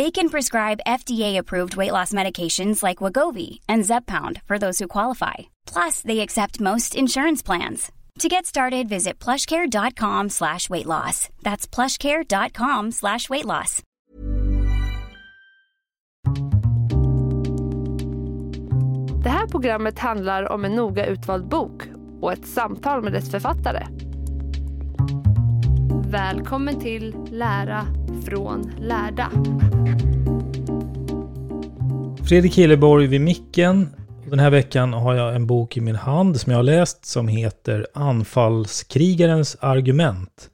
They can prescribe FDA-approved weight loss medications like Wagovi and Zepbound for those who qualify. Plus, they accept most insurance plans. To get started, visit plushcare.com slash weight loss. That's plushcare.com slash weight loss. Det här programmet handlar om en noga utvald bok och ett samtal med dess författare. Välkommen till Lära från lärda. Fredrik Hilleborg vid micken. Den här veckan har jag en bok i min hand som jag har läst som heter Anfallskrigarens argument.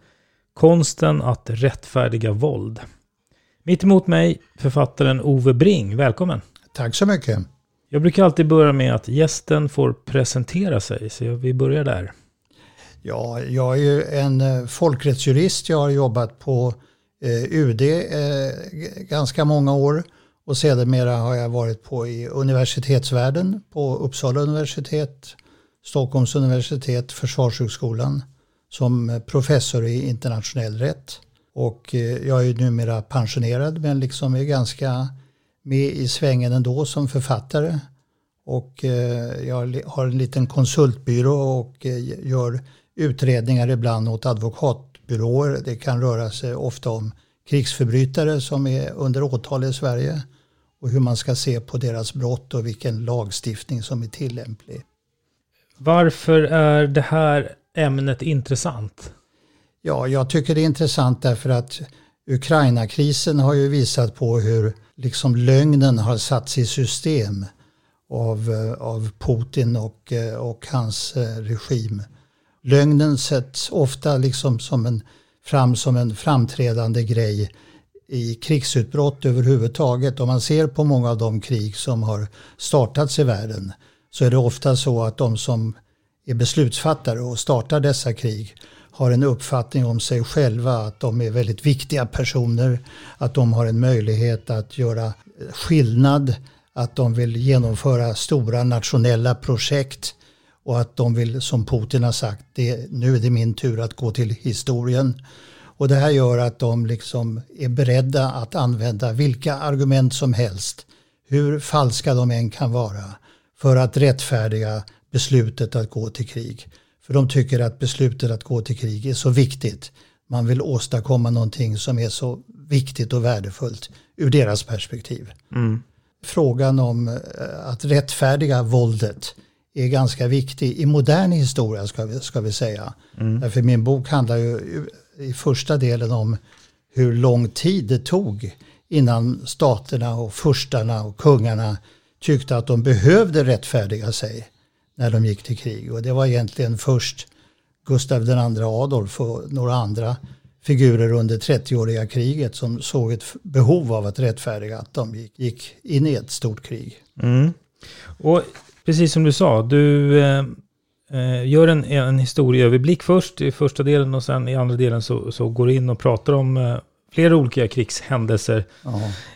Konsten att rättfärdiga våld. Mitt emot mig författaren Ove Bring. Välkommen! Tack så mycket. Jag brukar alltid börja med att gästen får presentera sig, så vi börjar där. Ja, jag är ju en eh, folkrättsjurist. Jag har jobbat på eh, UD eh, ganska många år och sedermera har jag varit på i universitetsvärlden på Uppsala universitet, Stockholms universitet, Försvarshögskolan som professor i internationell rätt. Och eh, jag är ju numera pensionerad men liksom är ganska med i svängen ändå som författare. Och eh, jag har en liten konsultbyrå och eh, gör utredningar ibland åt advokat advokatbyråer. Det kan röra sig ofta om krigsförbrytare som är under åtal i Sverige och hur man ska se på deras brott och vilken lagstiftning som är tillämplig. Varför är det här ämnet intressant? Ja, jag tycker det är intressant därför att Ukraina-krisen har ju visat på hur liksom lögnen har satts i system av, eh, av Putin och, eh, och hans eh, regim. Lögnen sätts ofta liksom som en, fram som en framträdande grej i krigsutbrott överhuvudtaget. Om man ser på många av de krig som har startats i världen så är det ofta så att de som är beslutsfattare och startar dessa krig har en uppfattning om sig själva att de är väldigt viktiga personer, att de har en möjlighet att göra skillnad, att de vill genomföra stora nationella projekt och att de vill, som Putin har sagt, det, nu är det min tur att gå till historien. Och det här gör att de liksom är beredda att använda vilka argument som helst, hur falska de än kan vara, för att rättfärdiga beslutet att gå till krig. För de tycker att beslutet att gå till krig är så viktigt. Man vill åstadkomma någonting som är så viktigt och värdefullt ur deras perspektiv. Frågan om eh, att rättfärdiga våldet är ganska viktig i modern historia ska vi, ska vi säga. Därför min bok handlar ju i första delen om hur lång tid det tog innan staterna och furstarna och kungarna tyckte att de behövde rättfärdiga sig när de gick till krig. Och det var egentligen först Gustav II Adolf och några andra figurer under 30-åriga kriget som såg ett behov av att rättfärdiga att de gick, gick in i ett stort krig. Mm. Och precis som du sa, du eh, eh, gör en, en historieöverblick först i första delen och sen i andra delen så, så går du in och pratar om eh, flera olika krigshändelser.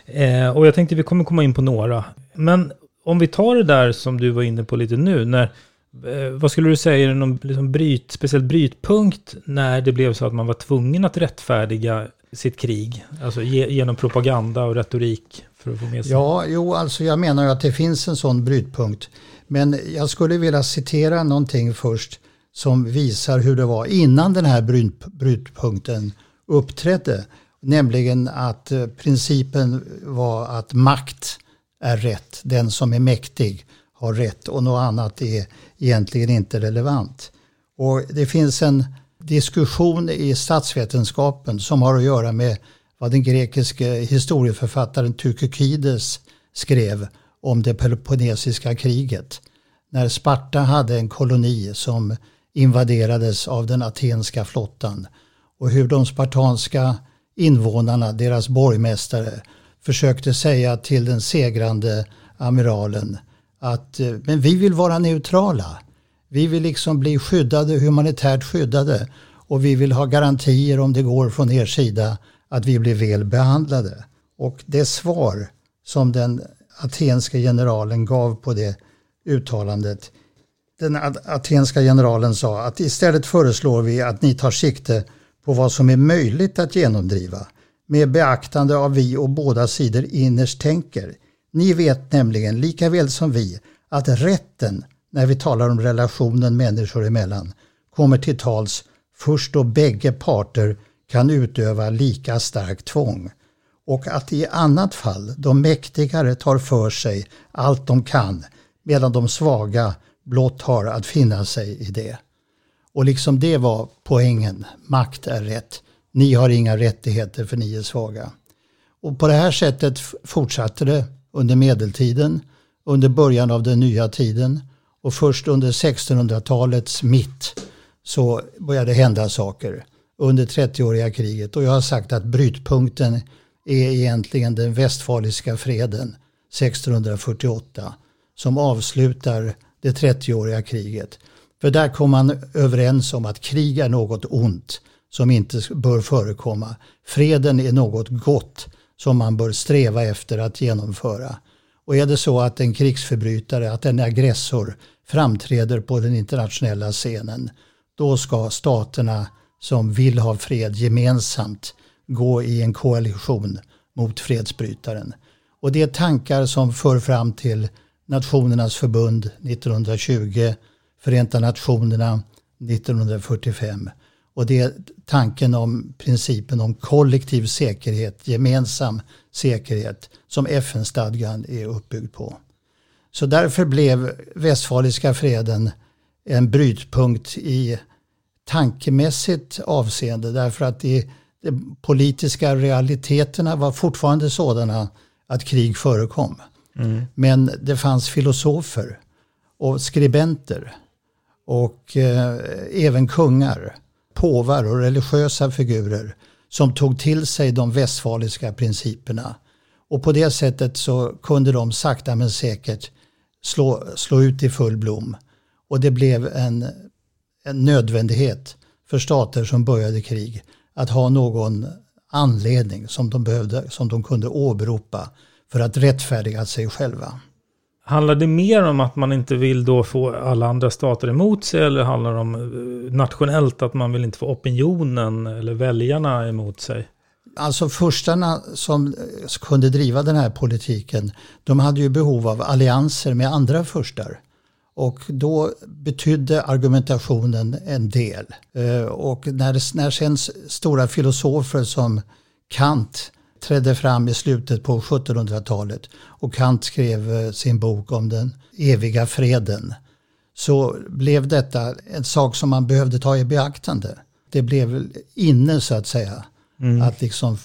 Eh, och jag tänkte vi kommer komma in på några. Men om vi tar det där som du var inne på lite nu, när, eh, vad skulle du säga är någon liksom bryt, speciell brytpunkt när det blev så att man var tvungen att rättfärdiga sitt krig? Alltså ge, genom propaganda och retorik för att få med sig? Ja, jo, alltså jag menar ju att det finns en sån brytpunkt. Men jag skulle vilja citera någonting först som visar hur det var innan den här brytpunkten uppträdde. Nämligen att eh, principen var att makt är rätt. Den som är mäktig har rätt och något annat är egentligen inte relevant. Och det finns en diskussion i statsvetenskapen som har att göra med vad den grekiske historieförfattaren Thukykides skrev om det Peloponnesiska kriget. När Sparta hade en koloni som invaderades av den atenska flottan och hur de spartanska invånarna, deras borgmästare, försökte säga till den segrande amiralen att eh, men vi vill vara neutrala. Vi vill liksom bli skyddade, humanitärt skyddade och vi vill ha garantier om det går från er sida att vi blir väl behandlade. Och det svar som den atenska generalen gav på det uttalandet. Den atenska generalen sa att istället föreslår vi att ni tar sikte på vad som är möjligt att genomdriva med beaktande av vi och båda sidor innerst tänker. Ni vet nämligen lika väl som vi att rätten, när vi talar om relationen människor emellan, kommer till tals först då bägge parter kan utöva lika starkt tvång och att i annat fall de mäktigare tar för sig allt de kan medan de svaga blott har att finna sig i det. Och liksom det var poängen, makt är rätt. Ni har inga rättigheter för ni är svaga. Och på det här sättet fortsatte det under medeltiden, under början av den nya tiden och först under 1600-talets mitt så började hända saker under 30-åriga kriget. Och jag har sagt att brytpunkten är egentligen den västfaliska freden 1648 som avslutar det 30-åriga kriget. För där kom man överens om att krig är något ont som inte bör förekomma. Freden är något gott som man bör sträva efter att genomföra. Och är det så att en krigsförbrytare, att en aggressor framträder på den internationella scenen, då ska staterna som vill ha fred gemensamt gå i en koalition mot fredsbrytaren. Och det är tankar som för fram till Nationernas förbund 1920, Förenta Nationerna 1945. Och det är tanken om principen om kollektiv säkerhet, gemensam säkerhet, som FN-stadgan är uppbyggd på. Så därför blev Västfaliska freden en brytpunkt i tankemässigt avseende därför att de, de politiska realiteterna var fortfarande sådana att krig förekom. Mm. Men det fanns filosofer och skribenter och eh, även kungar, påvar och religiösa figurer som tog till sig de västfaliska principerna. Och på det sättet så kunde de sakta men säkert slå, slå ut i full blom. Och det blev en, en nödvändighet för stater som började krig att ha någon anledning som de behövde, som de kunde åberopa för att rättfärdiga sig själva. Handlar det mer om att man inte vill då få alla andra stater emot sig eller handlar det om eh, nationellt att man vill inte få opinionen eller väljarna emot sig? Alltså förstarna som eh, kunde driva den här politiken, de hade ju behov av allianser med andra förstar. Och då betydde argumentationen en del. Eh, och när, när sen stora filosofer som Kant trädde fram i slutet på 1700-talet och Kant skrev eh, sin bok om den eviga freden så blev detta en sak som man behövde ta i beaktande. Det blev inne så att säga mm. att liksom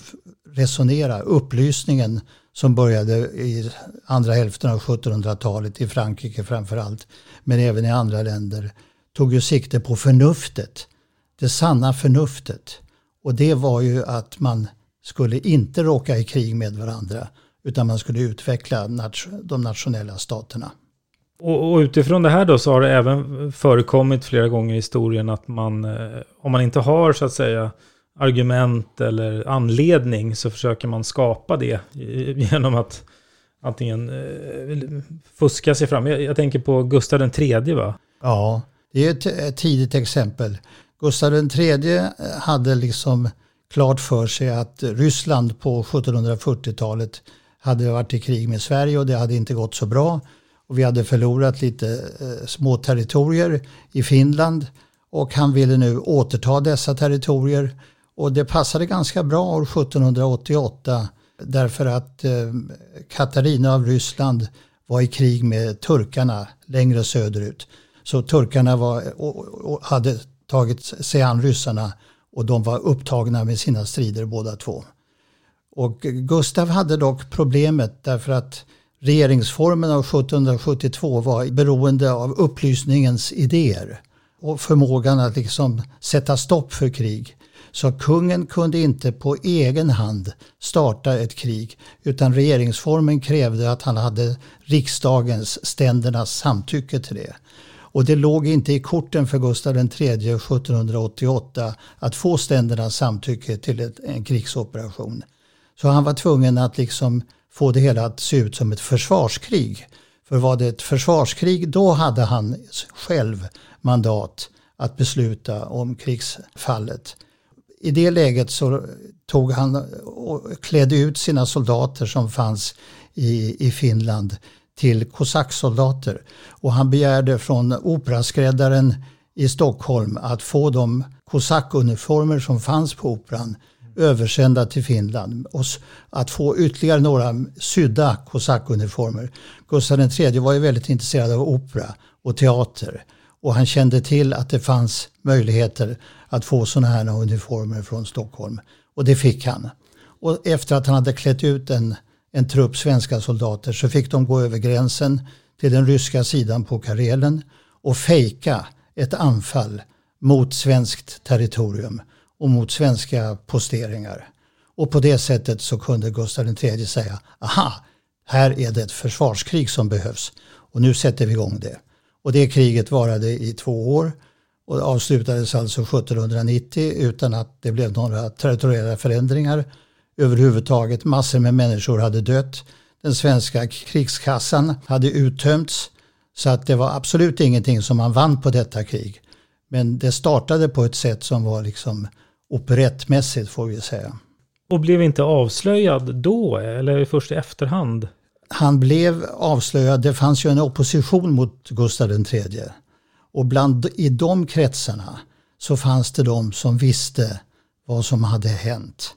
resonera. Upplysningen som började i andra hälften av 1700-talet i Frankrike framförallt men även i andra länder tog ju sikte på förnuftet. Det sanna förnuftet. Och det var ju att man skulle inte råka i krig med varandra utan man skulle utveckla de nationella staterna. Och, och, utifrån det här då så har det även förekommit flera gånger i historien att man, eh, om man inte har så att säga argument eller anledning så försöker man skapa det genom att antingen eh, fuska sig fram. Jag, jag tänker på Gustav III va? Ja, det är ett, ett tidigt exempel. Gustav III eh, hade liksom klart för sig att Ryssland på 1740-talet hade varit i krig med Sverige och det hade inte gått så bra. Och vi hade förlorat lite eh, små territorier i Finland och han ville nu återta dessa territorier. Och det passade ganska bra år 1788 därför att eh, Katarina av Ryssland var i krig med turkarna längre söderut. Så turkarna var, och, och hade tagit sig an ryssarna och de var upptagna med sina strider båda två. Och Gustav hade dock problemet därför att regeringsformen av 1772 var beroende av upplysningens idéer och förmågan att liksom sätta stopp för krig. Så kungen kunde inte på egen hand starta ett krig utan regeringsformen krävde att han hade riksdagens, ständernas samtycke till det. Och det låg inte i korten för Gustav III 1788 att få ständernas samtycke till ett, en krigsoperation. Så han var tvungen att liksom få det hela att se ut som ett försvarskrig. För var det ett försvarskrig då hade han själv mandat att besluta om krigsfallet. I det läget så tog han och klädde ut sina soldater som fanns i, i Finland till kosacksoldater. Och han begärde från operaskräddaren i Stockholm att få de kosackuniformer som fanns på operan översända till Finland och att få ytterligare några sydda kosackuniformer. Gustav III var ju väldigt intresserad av opera och teater och han kände till att det fanns möjligheter att få sådana här uniformer från Stockholm och det fick han. Och efter att han hade klätt ut en, en trupp svenska soldater så fick de gå över gränsen till den ryska sidan på Karelen och fejka ett anfall mot svenskt territorium och mot svenska posteringar. Och på det sättet så kunde Gustav III säga, aha, här är det ett försvarskrig som behövs och nu sätter vi igång det. Och det kriget varade i två år och avslutades alltså 1790 utan att det blev några territoriella förändringar överhuvudtaget. Massor med människor hade dött. Den svenska krigskassan hade uttömts så att det var absolut ingenting som man vann på detta krig. Men det startade på ett sätt som var liksom operettmässigt får vi säga. Och blev inte avslöjad då eller först i efterhand? Han blev avslöjad. Det fanns ju en opposition mot Gustav III. Och bland, i de kretsarna så fanns det de som visste vad som hade hänt.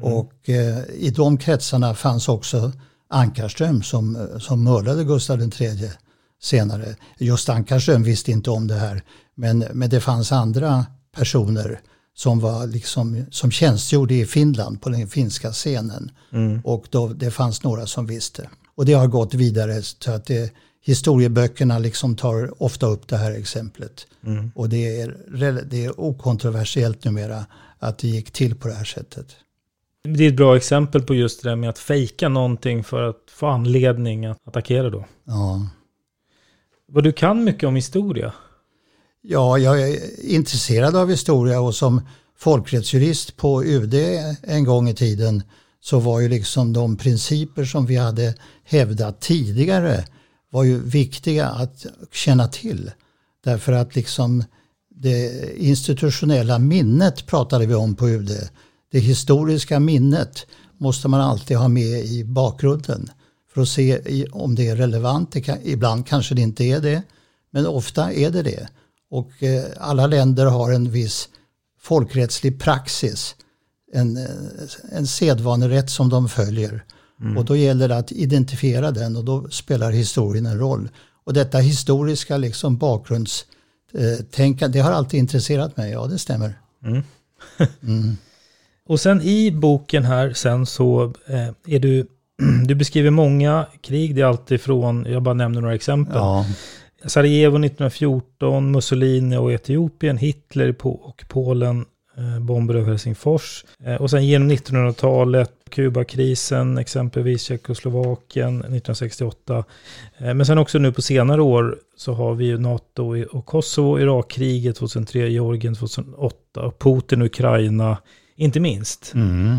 Mm. Och eh, i de kretsarna fanns också Ankarström som, som mördade Gustav III senare. Just Ankarström visste inte om det här. Men, men det fanns andra personer som, var liksom, som tjänstgjorde i Finland på den finska scenen. Mm. Och då, det fanns några som visste. Och det har gått vidare så att det, historieböckerna liksom tar ofta upp det här exemplet. Mm. Och det är, det är okontroversiellt numera att det gick till på det här sättet. Det är ett bra exempel på just det där med att fejka någonting för att få anledning att attackera då. Ja. Vad du kan mycket om historia? Ja, jag är intresserad av historia och som folkrättsjurist på UD en gång i tiden så var ju liksom de principer som vi hade hävdat tidigare var ju viktiga att känna till. Därför att liksom det institutionella minnet pratade vi om på UD. Det historiska minnet måste man alltid ha med i bakgrunden för att se om det är relevant. ibland kanske det inte är det, men ofta är det det. Och eh, alla länder har en viss folkrättslig praxis, en, eh, en sedvanerätt som de följer. Mm. Och då gäller det att identifiera den och då spelar historien en roll. Och detta historiska liksom bakgrundstänkande, det har alltid intresserat mig, ja det stämmer. Mm. mm. Och sen i boken här sen så eh, är du, du beskriver många krig, det är alltid från, jag bara nämner några exempel. Ja. Sarajevo 1914, Mussolini och Etiopien, Hitler och Polen, bomber över Helsingfors. Eh, och sen genom 1900-talet, Kubakrisen, exempelvis Tjeckoslovakien 1968. Eh, men sen också nu på senare år så har vi ju NATO och Kosovo, Irakkriget 2003, Georgien 2008 och Putin och Ukraina, inte minst. Mm.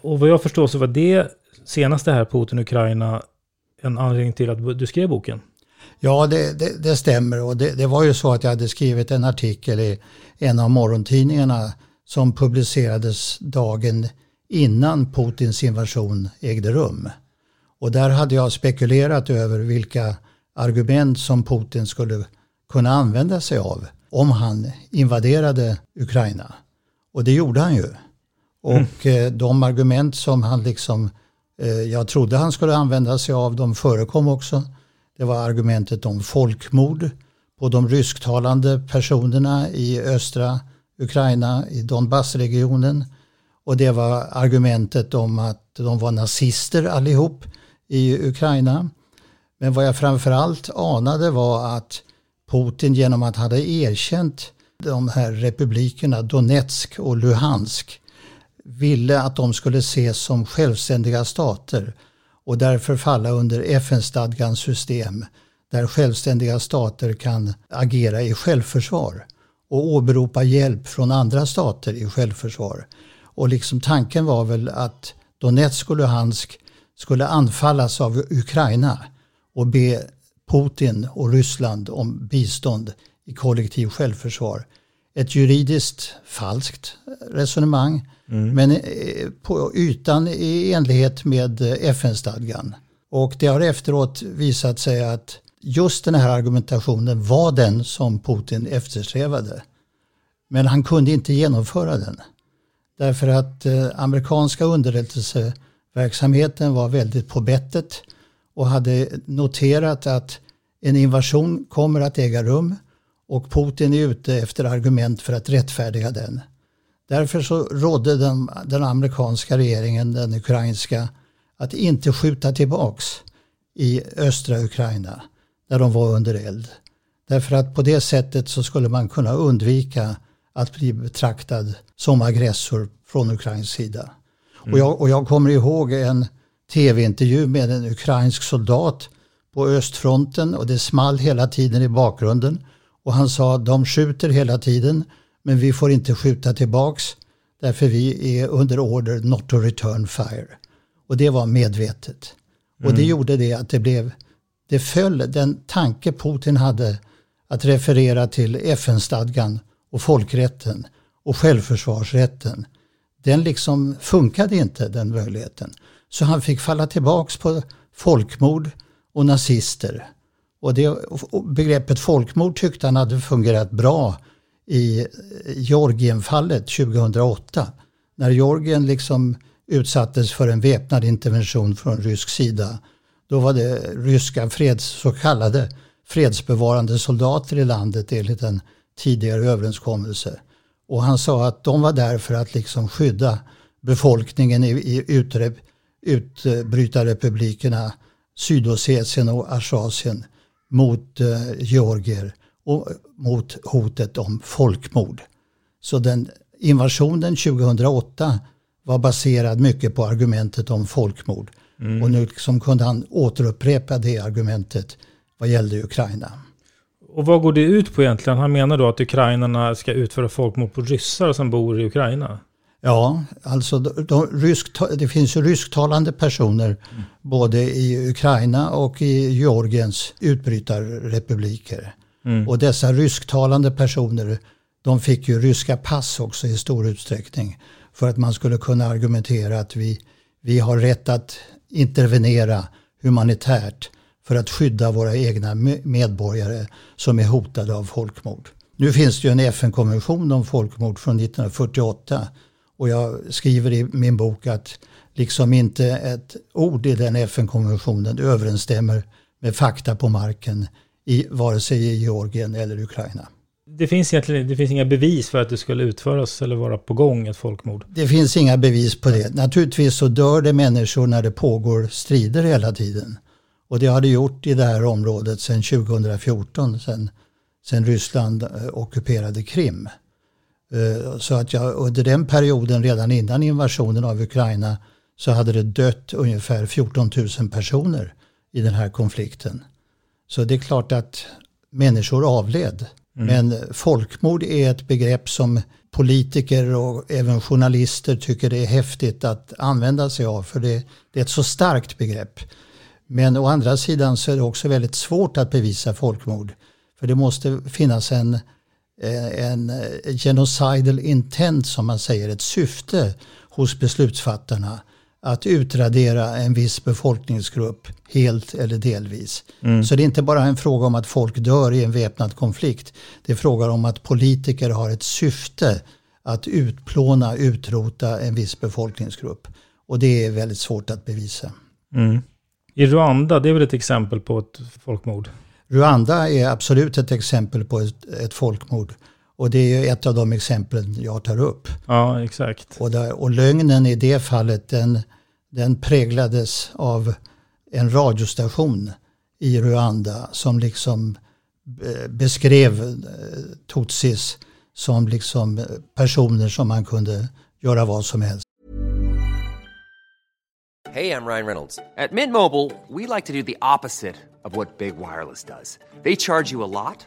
Och vad jag förstår så var det senaste här, Putin och Ukraina, en anledning till att du skrev boken. Ja, det, det, det stämmer och det, det, var ju så att jag hade skrivit en artikel i en av morgontidningarna som publicerades dagen innan Putins invasion ägde rum. Och där hade jag spekulerat över vilka argument som Putin skulle kunna använda sig av om han invaderade Ukraina. Och det gjorde han ju. Och mm. de argument som han liksom, eh, jag trodde han skulle använda sig av, de förekom också. Det var argumentet om folkmord på de rysktalande personerna i östra Ukraina, i Donbassregionen. Och det var argumentet om att de var nazister allihop i Ukraina. Men vad jag framförallt anade var att Putin genom att han hade erkänt de här republikerna Donetsk och Luhansk ville att de skulle ses som självständiga stater och därför falla under FN-stadgans system där självständiga stater kan agera i självförsvar och åberopa hjälp från andra stater i självförsvar. Och liksom tanken var väl att Donetsk och Luhansk skulle anfallas av Ukraina och be Putin och Ryssland om bistånd i kollektiv självförsvar. Ett juridiskt falskt resonemang mm. men eh, på ytan i enlighet med FN-stadgan. Och det har efteråt visat sig att just den här argumentationen var den som Putin eftersträvade. Men han kunde inte genomföra den. Därför att eh, amerikanska underrättelseverksamheten var väldigt på bettet och hade noterat att en invasion kommer att äga rum och Putin är ute efter argument för att rättfärdiga den. Därför så rådde den, den amerikanska regeringen, den ukrainska, att inte skjuta tillbaks i östra Ukraina där de var under eld. Därför att på det sättet så skulle man kunna undvika att bli betraktad som aggressor från Ukrains sida. Mm. Och, jag, och jag kommer ihåg en tv-intervju med en ukrainsk soldat på östfronten och det small hela tiden i bakgrunden. Och han sa de skjuter hela tiden men vi får inte skjuta tillbaks därför vi är under order not to return fire. Och det var medvetet. Mm. Och det mm. gjorde det att det blev, det föll den tanke Putin hade att referera till FN-stadgan och folkrätten och självförsvarsrätten. Den liksom funkade inte den möjligheten. Så han fick falla tillbaks på folkmord och nazister. Och det, begreppet folkmord tyckte han hade fungerat bra i Georgienfallet 2008. När Georgien liksom utsattes för en väpnad intervention från rysk sida. Då var det ryska freds, så kallade fredsbevarande soldater i landet enligt en tidigare överenskommelse. Och han sa att de var där för att liksom skydda befolkningen i, i utre, utbrytarrepublikerna Sydossetien och Aschasien mot eh, georgier och mot hotet om folkmord. Så den invasionen 2008 var baserad mycket på argumentet om folkmord. Mm. Och nu liksom kunde han återupprepa det argumentet vad gällde Ukraina. Och vad går det ut på egentligen? Han menar då att ukrainarna ska utföra folkmord på ryssar som bor i Ukraina? Ja, alltså de, de rysk, det finns ju rysktalande personer mm. både i Ukraina och i Georgiens utbrytarrepubliker. Mm. Och dessa rysktalande personer de fick ju ryska pass också i stor utsträckning. För att man skulle kunna argumentera att vi, vi har rätt att intervenera humanitärt för att skydda våra egna medborgare som är hotade av folkmord. Nu finns det ju en FN-konvention om folkmord från 1948 och jag skriver i min bok att liksom inte ett ord i den FN-konventionen överensstämmer med fakta på marken i vare sig i Georgien eller Ukraina. Det finns egentligen det finns inga bevis för att det skulle utföras eller vara på gång ett folkmord? Det finns inga bevis på det. Naturligtvis så dör det människor när det pågår strider hela tiden. Och det har det gjort i det här området sedan 2014, sedan, sedan Ryssland eh, ockuperade Krim. Eh, så att jag under den perioden, redan innan invasionen av Ukraina, så hade det dött ungefär 14 000 personer i den här konflikten. Så det är klart att människor avled. Mm. Men folkmord är ett begrepp som politiker och även journalister tycker det är häftigt att använda sig av. För det, det, är ett så starkt begrepp. Men å andra sidan så är det också väldigt svårt att bevisa folkmord. För det måste finnas en eh, en eh, genocidal intent som man säger, ett syfte hos beslutsfattarna att utradera en viss befolkningsgrupp helt eller delvis. Mm. Så det är inte bara en fråga om att folk dör i en väpnad konflikt. Det är frågan om att politiker har ett syfte att utplåna, utrota en viss befolkningsgrupp. Och det är väldigt svårt att bevisa. Mm. I Rwanda, det är väl ett exempel på ett folkmord? Rwanda är absolut ett exempel på ett, ett folkmord. Och det är ett av de exemplen jag tar upp. Ja, exakt. Och, där, och lögnen i det fallet, den, den präglades av en radiostation i Rwanda som liksom eh, beskrev eh, tutsis som liksom personer som man kunde göra vad som helst. Hej, jag Ryan Reynolds. På Mint Mobile, we like to do the opposite of what Big Wireless does. They charge you a lot,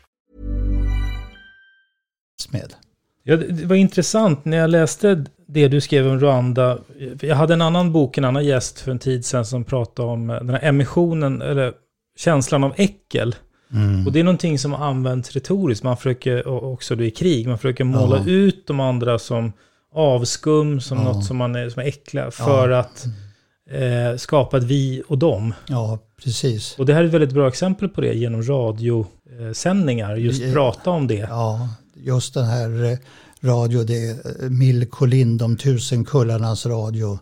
Med. Ja, det var intressant när jag läste det du skrev om Rwanda. Jag hade en annan bok, en annan gäst för en tid sedan som pratade om den här emissionen, eller känslan av äckel. Mm. Och det är någonting som används retoriskt. Man försöker, också då i krig, man försöker måla ja. ut de andra som avskum, som ja. något som, man är, som är äckliga, för ja. att eh, skapa ett vi och dem. Ja, precis. Och det här är ett väldigt bra exempel på det genom radiosändningar, just prata om det. Ja, just den här eh, radio, det är eh, Mill Collin, de tusen kullarnas radio,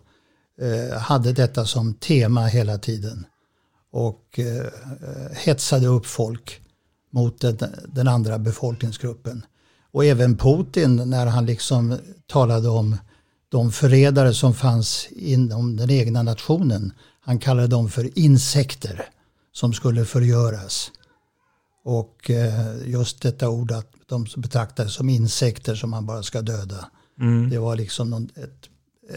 eh, hade detta som tema hela tiden. Och hetsade upp folk mot den, den, andra befolkningsgruppen. Och även Putin när han liksom talade om de förrädare som fanns inom den egna nationen. Han kallade dem för insekter som skulle förgöras. Och eh, just detta ord att de betraktades som insekter som man bara ska döda. Mm. Det var liksom någon, ett,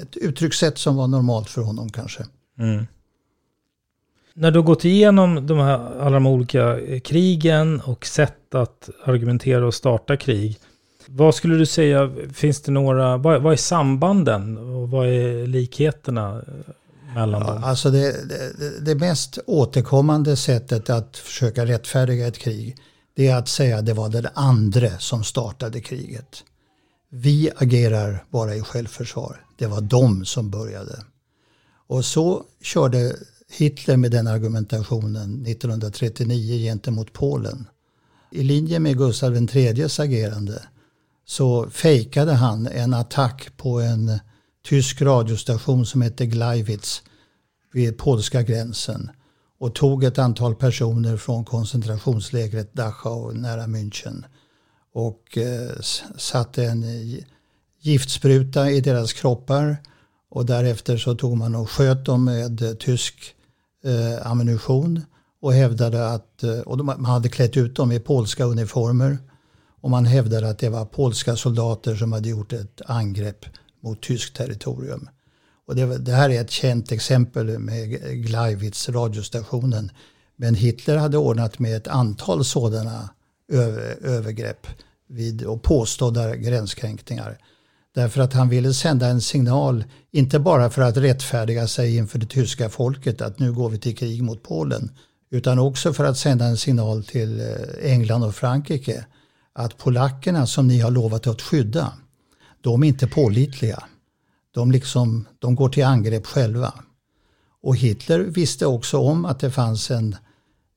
ett uttryckssätt som var normalt för honom kanske. Mm. När du har gått igenom de här, alla de olika krigen och sett att argumentera och starta krig. Vad skulle du säga, finns det några, vad, vad är sambanden och vad är likheterna mellan ja, dem? Alltså det, det, det, mest återkommande sättet att försöka rättfärdiga ett krig det är att säga att det var den andra som startade kriget. Vi agerar bara i självförsvar. Det var de som började. Och så körde Hitler med den argumentationen 1939 gentemot Polen. I linje med Gustav IIIs agerande så fejkade han en attack på en tysk radiostation som hette Gleiwitz vid polska gränsen och tog ett antal personer från koncentrationslägret Dachau nära München och eh, satte en giftspruta i deras kroppar och därefter så tog man och sköt dem med tysk eh, ammunition och hävdade att, eh, och de, man hade klätt ut dem i polska uniformer och man hävdade att det var polska soldater som hade gjort ett angrepp mot tyskt territorium. Och det, det, här är ett känt exempel med Gleiwitz, radiostationen. Men Hitler hade ordnat med ett antal sådana över, övergrepp vid, och påstådda gränskränkningar. Därför att han ville sända en signal, inte bara för att rättfärdiga sig inför det tyska folket att nu går vi till krig mot Polen, utan också för att sända en signal till eh, England och Frankrike att polackerna som ni har lovat att skydda, de är inte pålitliga. De, liksom, de går till angrepp själva. Och Hitler visste också om att det fanns en,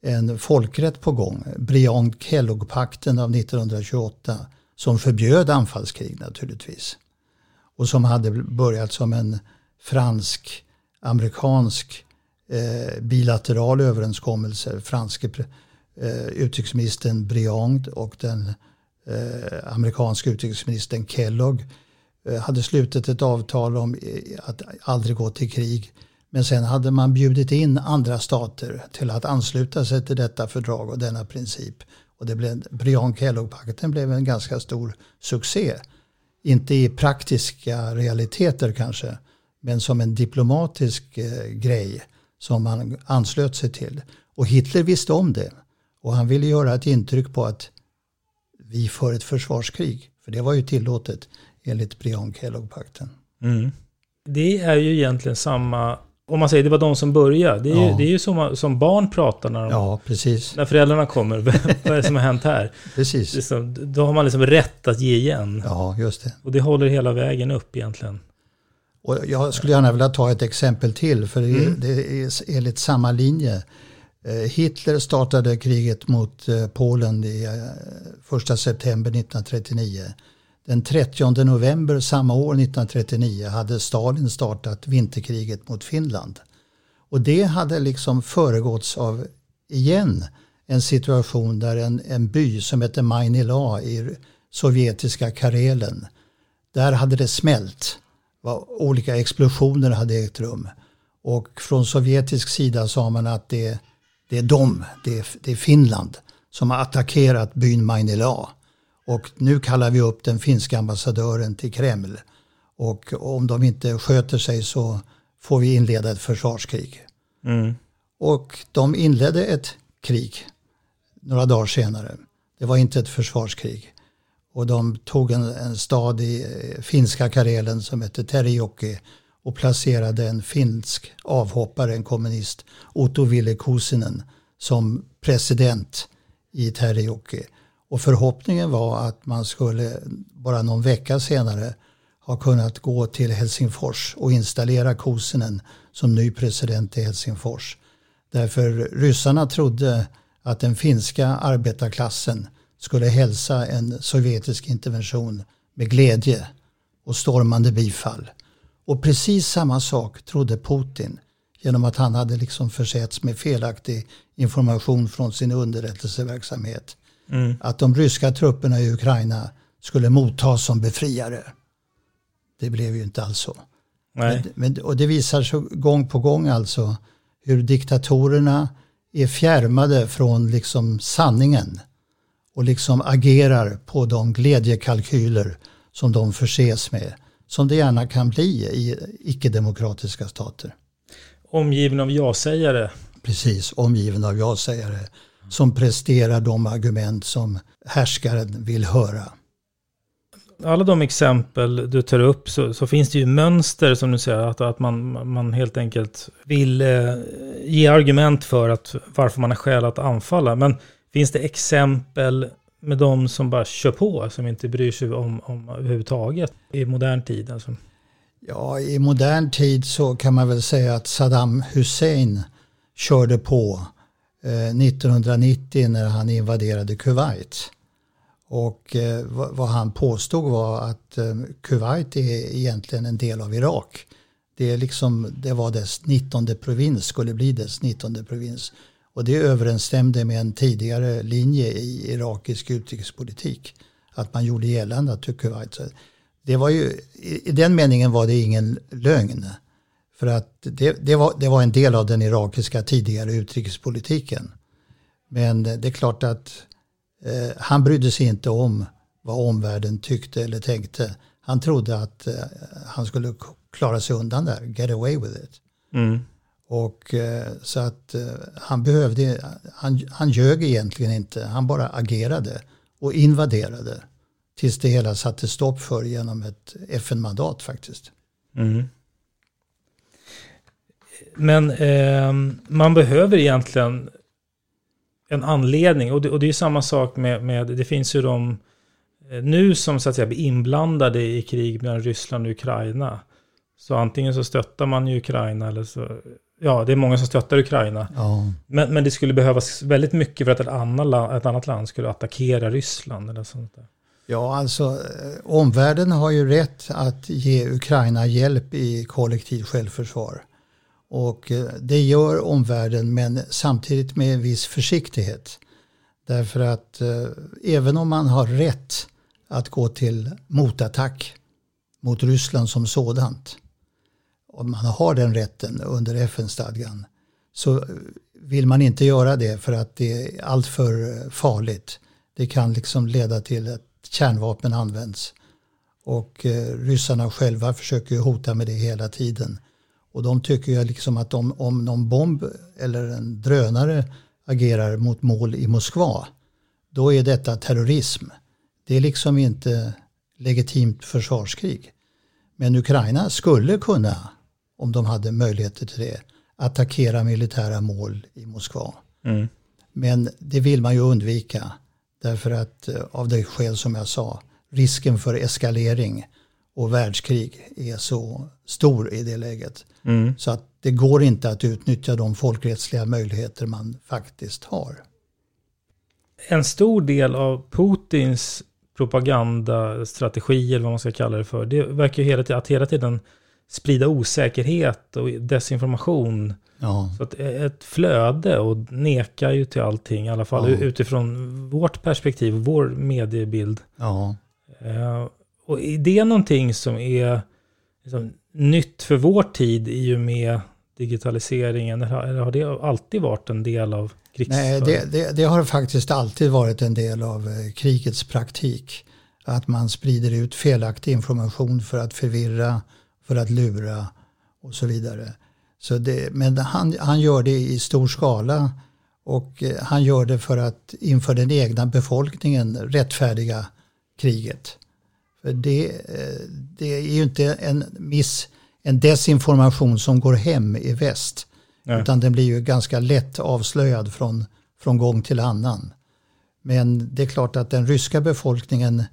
en folkrätt på gång, Briand-Kellogg-pakten av 1928, som förbjöd anfallskrig naturligtvis. Och som hade börjat som en fransk-amerikansk eh, bilateral överenskommelse. Franske eh, utrikesministern Briand och den eh, amerikanska utrikesministern Kellogg eh, hade slutit ett avtal om eh, att aldrig gå till krig. Men sen hade man bjudit in andra stater till att ansluta sig till detta fördrag och denna princip. Och det blev, Brian-Kellogg-pakten blev en ganska stor succé. Inte i praktiska realiteter kanske, men som en diplomatisk eh, grej som man anslöt sig till. Och Hitler visste om det. Och han ville göra ett intryck på att vi för ett försvarskrig. För det var ju tillåtet enligt Briand-Kellogg-pakten. Mm. Det är ju egentligen samma, om man säger det var de som började. Det är ja. ju, det är ju som, som barn pratar när, de, ja, precis. när föräldrarna kommer. Vad är det som har hänt här? Precis. Liksom, då har man liksom rätt att ge igen. Ja, just det. Och det håller hela vägen upp egentligen. Och jag skulle gärna vilja ta ett exempel till, för det är, mm. det är enligt samma linje. Eh, Hitler startade kriget mot eh, Polen i eh, 1 september 1939. Den 30 november samma år 1939 hade Stalin startat vinterkriget mot Finland. Och det hade liksom föregåtts av, igen, en situation där en, en by som heter Mainila i sovjetiska Karelen, där hade det smält olika explosioner hade ägt rum. Och från sovjetisk sida sa man att det, det är de, det är, det är Finland som har attackerat byn Mainila. Och nu kallar vi upp den finska ambassadören till Kreml. Och om de inte sköter sig så får vi inleda ett försvarskrig. Mm. Och de inledde ett krig några dagar senare. Det var inte ett försvarskrig. Och de tog en, en stad i eh, finska Karelen som hette Terijoki och placerade en finsk avhoppare, en kommunist, Otto Ville Kosinen, som president i Terijoki. Och förhoppningen var att man skulle bara någon vecka senare ha kunnat gå till Helsingfors och installera Kosinen som ny president i Helsingfors. Därför ryssarna trodde att den finska arbetarklassen skulle hälsa en sovjetisk intervention med glädje och stormande bifall. Och precis samma sak trodde Putin genom att han hade liksom försetts med felaktig information från sin underrättelseverksamhet. Mm. Att de ryska trupperna i Ukraina skulle mottas som befriare. Det blev ju inte alls så. Men, men, och det visar sig gång på gång alltså hur diktatorerna är fjärmade från liksom sanningen och liksom agerar på de glädjekalkyler som de förses med. Som det gärna kan bli i icke-demokratiska stater. Omgiven av ja-sägare. Precis, omgiven av ja-sägare. Som presterar de argument som härskaren vill höra. Alla de exempel du tar upp så, så finns det ju mönster som du säger. Att, att man, man helt enkelt vill eh, ge argument för att varför man har skäl att anfalla. Men Finns det exempel med de som bara kör på, som inte bryr sig om, om överhuvudtaget i modern tid? Alltså? Ja, i modern tid så kan man väl säga att Saddam Hussein körde på eh, 1990 när han invaderade Kuwait. Och eh, vad han påstod var att eh, Kuwait är egentligen en del av Irak. Det, är liksom, det var dess 19 provins, skulle bli dess 19 provins. Och det överensstämde med en tidigare linje i irakisk utrikespolitik. Att man gjorde gällande att Kuwait... Det var ju, I den meningen var det ingen lögn. För att det, det, var, det var en del av den irakiska tidigare utrikespolitiken. Men det är klart att eh, han brydde sig inte om vad omvärlden tyckte eller tänkte. Han trodde att eh, han skulle klara sig undan där, get away with it. Mm. Och eh, så att eh, han behövde, han, han ljög egentligen inte, han bara agerade och invaderade tills det hela satte stopp för genom ett FN-mandat faktiskt. Mm. Men eh, man behöver egentligen en anledning. Och det, och det är samma sak med, med, det finns ju de eh, nu som så att säga blir inblandade i krig mellan Ryssland och Ukraina. Så antingen så stöttar man ju Ukraina eller så, ja det är många som stöttar Ukraina. Ja. Men, men det skulle behövas väldigt mycket för att ett annat, ett annat land skulle attackera Ryssland eller sånt där. Ja, alltså eh, omvärlden har ju rätt att ge Ukraina hjälp i kollektivt självförsvar. Och eh, det gör omvärlden men samtidigt med en viss försiktighet. Därför att eh, även om man har rätt att gå till motattack mot Ryssland som sådant. Om man har den rätten under FN-stadgan. Så vill man inte göra det för att det är alltför eh, farligt. Det kan liksom leda till att kärnvapen används. Och eh, ryssarna själva försöker hota med det hela tiden. Och de tycker ju liksom att om, om någon bomb eller en drönare agerar mot mål i Moskva, då är detta terrorism. Det är liksom inte legitimt försvarskrig. Men Ukraina skulle kunna, om de hade möjligheter till det, attackera militära mål i Moskva. Mm. Men det vill man ju undvika. Därför att eh, av det skäl som jag sa, risken för eskalering och världskrig är så stor i det läget. Mm. Så att det går inte att utnyttja de folkrättsliga möjligheter man faktiskt har. En stor del av Putins propagandastrategi, eller vad man ska kalla det för, det verkar ju hela tiden, att hela tiden sprida osäkerhet och desinformation. Ja. Så att ett flöde och nekar ju till allting, i alla fall Ja. utifrån vårt perspektiv, vår mediebild. Ja. Eh, och är det någonting som är liksom, nytt för vår tid i och med digitaliseringen? Eller har- det alltid varit en del av krigsföringen? Nej, det, det, det har faktiskt alltid varit en del av eh, krigets praktik. Att man sprider ut felaktig information för att förvirra, för att lura och så vidare. Så det, men han, han gör det i stor skala och eh, han gör det för att inför den egna befolkningen rättfärdiga kriget. För det, eh, det är ju inte en miss, en desinformation som går hem i väst. Nej. Utan den blir ju ganska lätt avslöjad från, från gång till annan. Men det är klart att den ryska befolkningen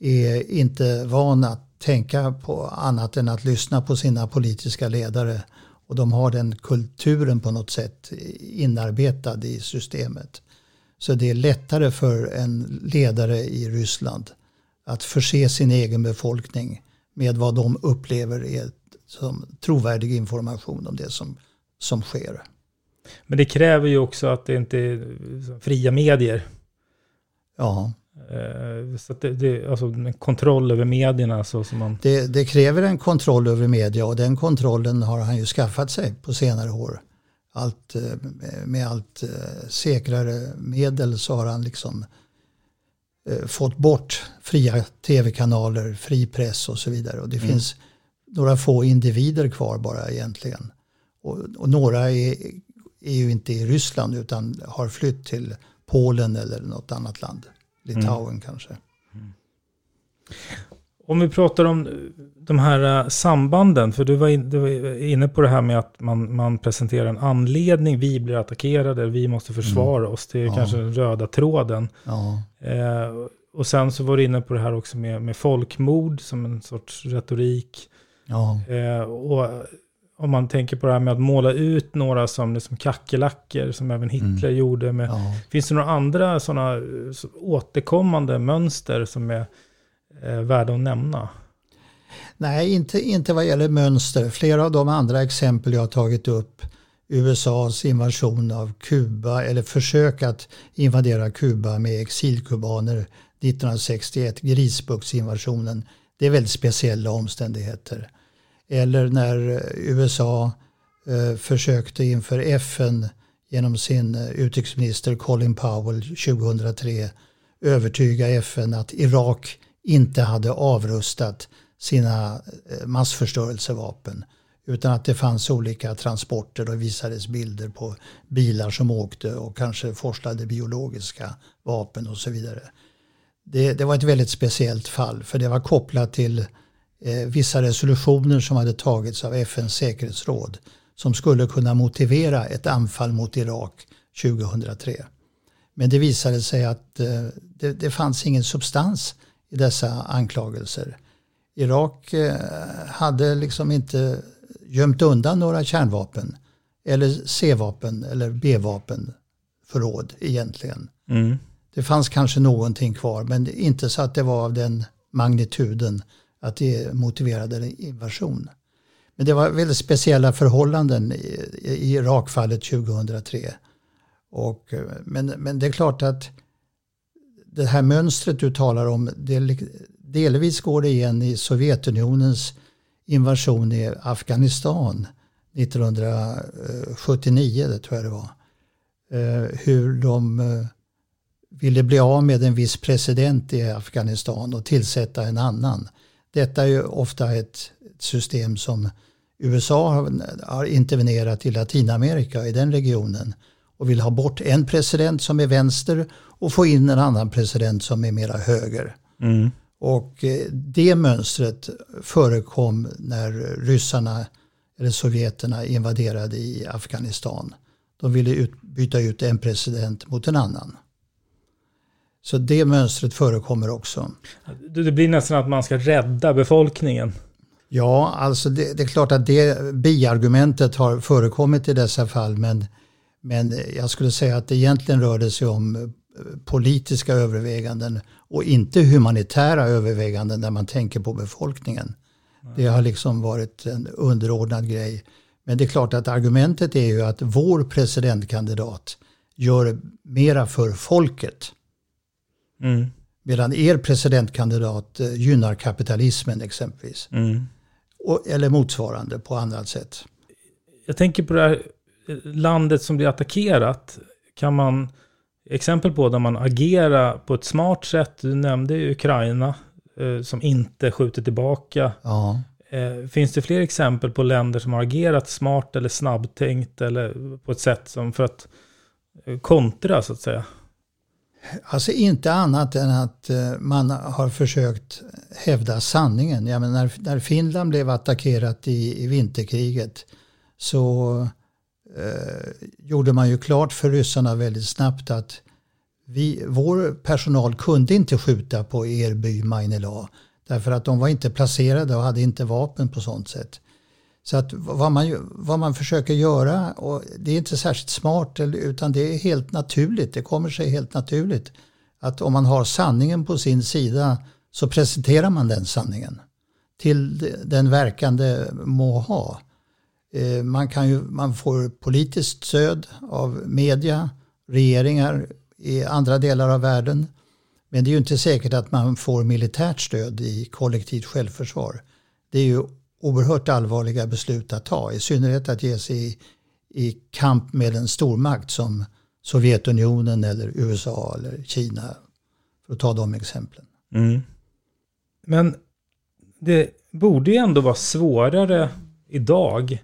är inte van att tänka på annat än att lyssna på sina politiska ledare. Och de har den kulturen på något sätt inarbetad i systemet. Så det är lättare för en ledare i Ryssland att förse sin egen befolkning med vad de upplever är som trovärdig information om det som, som sker. Men det kräver ju också att det inte är fria medier. Ja, Så att det, det, alltså en kontroll över medierna så som man... det, det kräver en kontroll över media och den kontrollen har han ju skaffat sig på senare år. Allt, eh, med allt eh, säkrare medel så har han liksom eh, fått bort fria tv-kanaler, fri press och så vidare. Och det finns några få individer kvar bara egentligen. Och, och några är, är ju inte i Ryssland utan har flytt till Polen eller något annat land. Litauen kanske. Om vi pratar om de här eh, sambanden, för du var, in, du var inne på det här med att man, man presenterar en anledning, vi blir attackerade, vi måste försvara oss, det är Ja. kanske den röda tråden. Ja, Eh, och sen så var du inne på det här också med, med folkmord som en sorts retorik. ja. Eh, och om man tänker på det här med att måla ut några som liksom kackerlackor, som även Hitler gjorde. Med, ja. Finns det några andra sådana eh, så återkommande mönster som är eh, värda att nämna? Nej, inte, inte vad gäller mönster. Flera av de andra exempel jag har tagit upp, USAs invasion av Kuba eller försök att invadera Kuba med exilkubaner 1961, Grisbuktsinvasionen, det är väldigt speciella omständigheter. Eller när USA eh, försökte inför FN genom sin eh, utrikesminister Colin Powell 2003 övertyga FN att Irak inte hade avrustat sina eh, massförstörelsevapen. Utan att det fanns olika transporter och visades bilder på bilar som åkte och kanske forslade biologiska vapen och så vidare. det, det var ett väldigt speciellt fall för det var kopplat till eh, vissa resolutioner som hade tagits av FNs säkerhetsråd som skulle kunna motivera ett anfall mot Irak 2003. Men det visade sig att eh, det, det fanns ingen substans i dessa anklagelser. Irak eh, hade liksom inte gömt undan några kärnvapen eller C-vapen eller B-vapen förråd egentligen. Mm. Det fanns kanske någonting kvar men inte så att det var av den magnituden att det motiverade en invasion. Men det var väldigt speciella förhållanden i, i Irakfallet 2003. Och, men, men det är klart att det här mönstret du talar om, del, delvis går det igen i Sovjetunionens invasion i Afghanistan 1979, det tror jag det var. Eh, hur de eh, ville bli av med en viss president i Afghanistan och tillsätta en annan. Detta är ju ofta ett system som USA har intervenerat i Latinamerika, i den regionen och vill ha bort en president som är vänster och få in en annan president som är mera höger. Mm. Och eh, det mönstret förekom när ryssarna eller sovjeterna invaderade i Afghanistan. De ville ut, byta ut en president mot en annan. Så det mönstret förekommer också. Det blir nästan att man ska rädda befolkningen. Ja, alltså det, det är klart att det biargumentet har förekommit i dessa fall men, men jag skulle säga att det egentligen rör det sig om eh, politiska överväganden och inte humanitära överväganden där man tänker på befolkningen. Det har liksom varit en underordnad grej. Men det är klart att argumentet är ju att vår presidentkandidat gör mera för folket. Mm. Medan er presidentkandidat eh, gynnar kapitalismen exempelvis. Mm. Och, eller motsvarande på annat sätt. Jag tänker på det här landet som blir attackerat. Kan man, exempel på där man agerar på ett smart sätt. Du nämnde Ukraina eh, som inte skjuter tillbaka. Ja. Eh, finns det fler exempel på länder som har agerat smart eller snabbtänkt eller på ett sätt som för att eh, kontra så att säga? Alltså inte annat än att eh, man har försökt hävda sanningen. Ja, men när, när Finland blev attackerat i, i vinterkriget så eh, gjorde man ju klart för ryssarna väldigt snabbt att vi, vår personal kunde inte skjuta på er by Mainela därför att de var inte placerade och hade inte vapen på sånt sätt. Så att vad man, vad man försöker göra, och det är inte särskilt smart utan det är helt naturligt, det kommer sig helt naturligt. Att om man har sanningen på sin sida så presenterar man den sanningen till den verkande må ha. Eh, man, kan ju, man får politiskt stöd av media, regeringar i andra delar av världen. Men det är ju inte säkert att man får militärt stöd i kollektivt självförsvar. Det är ju oerhört allvarliga beslut att ta. I synnerhet att ge sig i, i kamp med en stormakt som Sovjetunionen eller USA eller Kina. För att ta de exemplen. Mm. Men det borde ju ändå vara svårare idag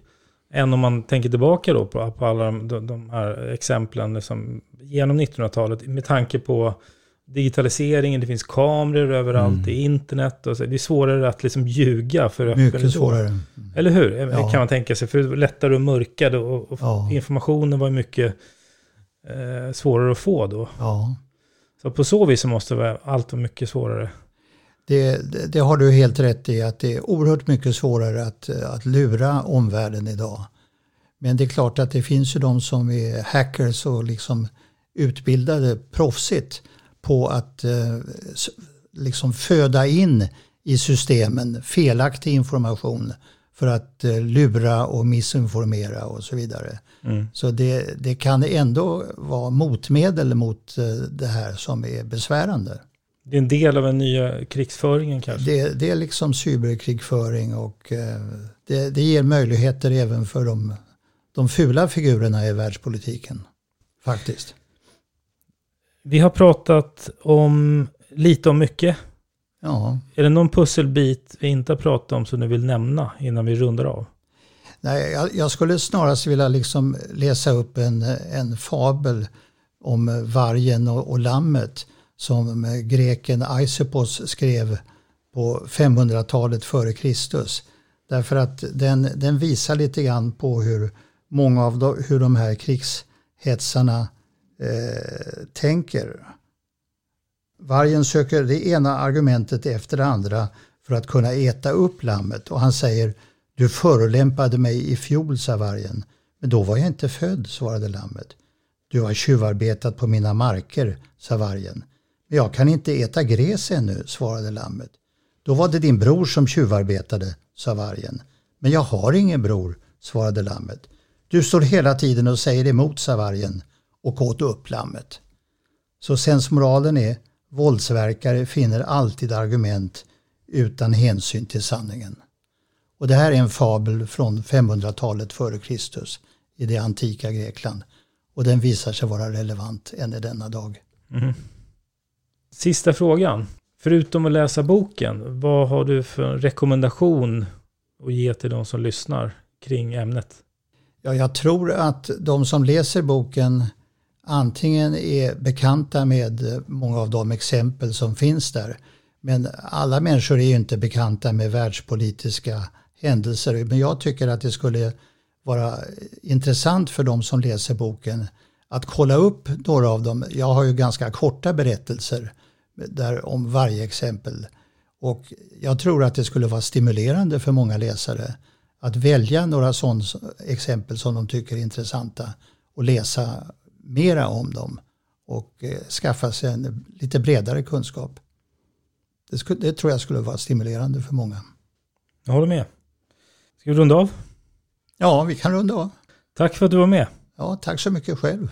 än om man tänker tillbaka då på, på alla de, de här exemplen liksom, genom 1900-talet med tanke på digitaliseringen, det finns kameror överallt, mm. det är internet och så. Det är svårare att liksom ljuga för Mycket svårare. Eller hur? Ja. Kan man tänka sig. För det var lättare att mörka då, och, ja. informationen var mycket eh, svårare att få då. Ja. Så på så vis så måste allt vara mycket svårare. Det, det, det, har du helt rätt i, att det är oerhört mycket svårare att, att lura omvärlden idag. Men det är klart att det finns ju de som är hackers och liksom utbildade proffsigt på att eh, liksom föda in i systemen felaktig information för att eh, lura och missinformera och så vidare. Mm. Så det, det kan ändå vara motmedel mot eh, det här som är besvärande. Det är en del av den nya krigsföringen kanske? Det, det är liksom cyberkrigföring och det, det ger möjligheter även för de, de fula figurerna i världspolitiken. Faktiskt. Vi har pratat om lite om mycket. Ja. Är det någon pusselbit vi inte har pratat om som du vill nämna innan vi rundar av? Nej, jag, jag skulle snarast vilja liksom läsa upp en, en fabel om vargen och, och lammet som greken Aisopos skrev på 500-talet före Kristus. Därför att den, den visar lite grann på hur många av de, hur de här krigshetsarna eh, tänker. Vargen söker det ena argumentet efter det andra för att kunna äta upp lammet och han säger Du förolämpade mig i fjol, sa vargen. Men då var jag inte född, svarade lammet. Du har tjuvarbetat på mina marker, sa vargen. Men jag kan inte äta gräs ännu, svarade lammet. Då var det din bror som tjuvarbetade, sa vargen. Men jag har ingen bror, svarade lammet. Du står hela tiden och säger emot, sa vargen och åt upp lammet. Så sensmoralen är våldsverkare finner alltid argument utan hänsyn till sanningen. Och det här är en fabel från 500-talet före Kristus i det antika Grekland. Och den visar sig vara relevant än i denna dag. Mm. Sista frågan. Förutom att läsa boken, vad har du för rekommendation att ge till de som lyssnar kring ämnet? Ja, jag tror att de som läser boken antingen är bekanta med många av de exempel som finns där. Men alla människor är ju inte bekanta med världspolitiska händelser. Men jag tycker att det skulle vara intressant för de som läser boken att kolla upp några av dem. Jag har ju ganska korta berättelser där om varje exempel. Och jag tror att det skulle vara stimulerande för många läsare att välja några sådana exempel som de tycker är intressanta och läsa mera om dem och eh, skaffa sig en lite bredare kunskap. Det, skulle, det tror jag skulle vara stimulerande för många. Jag håller med. Ska vi runda av? Ja, vi kan runda av. Tack för att du var med. Ja, tack så mycket själv.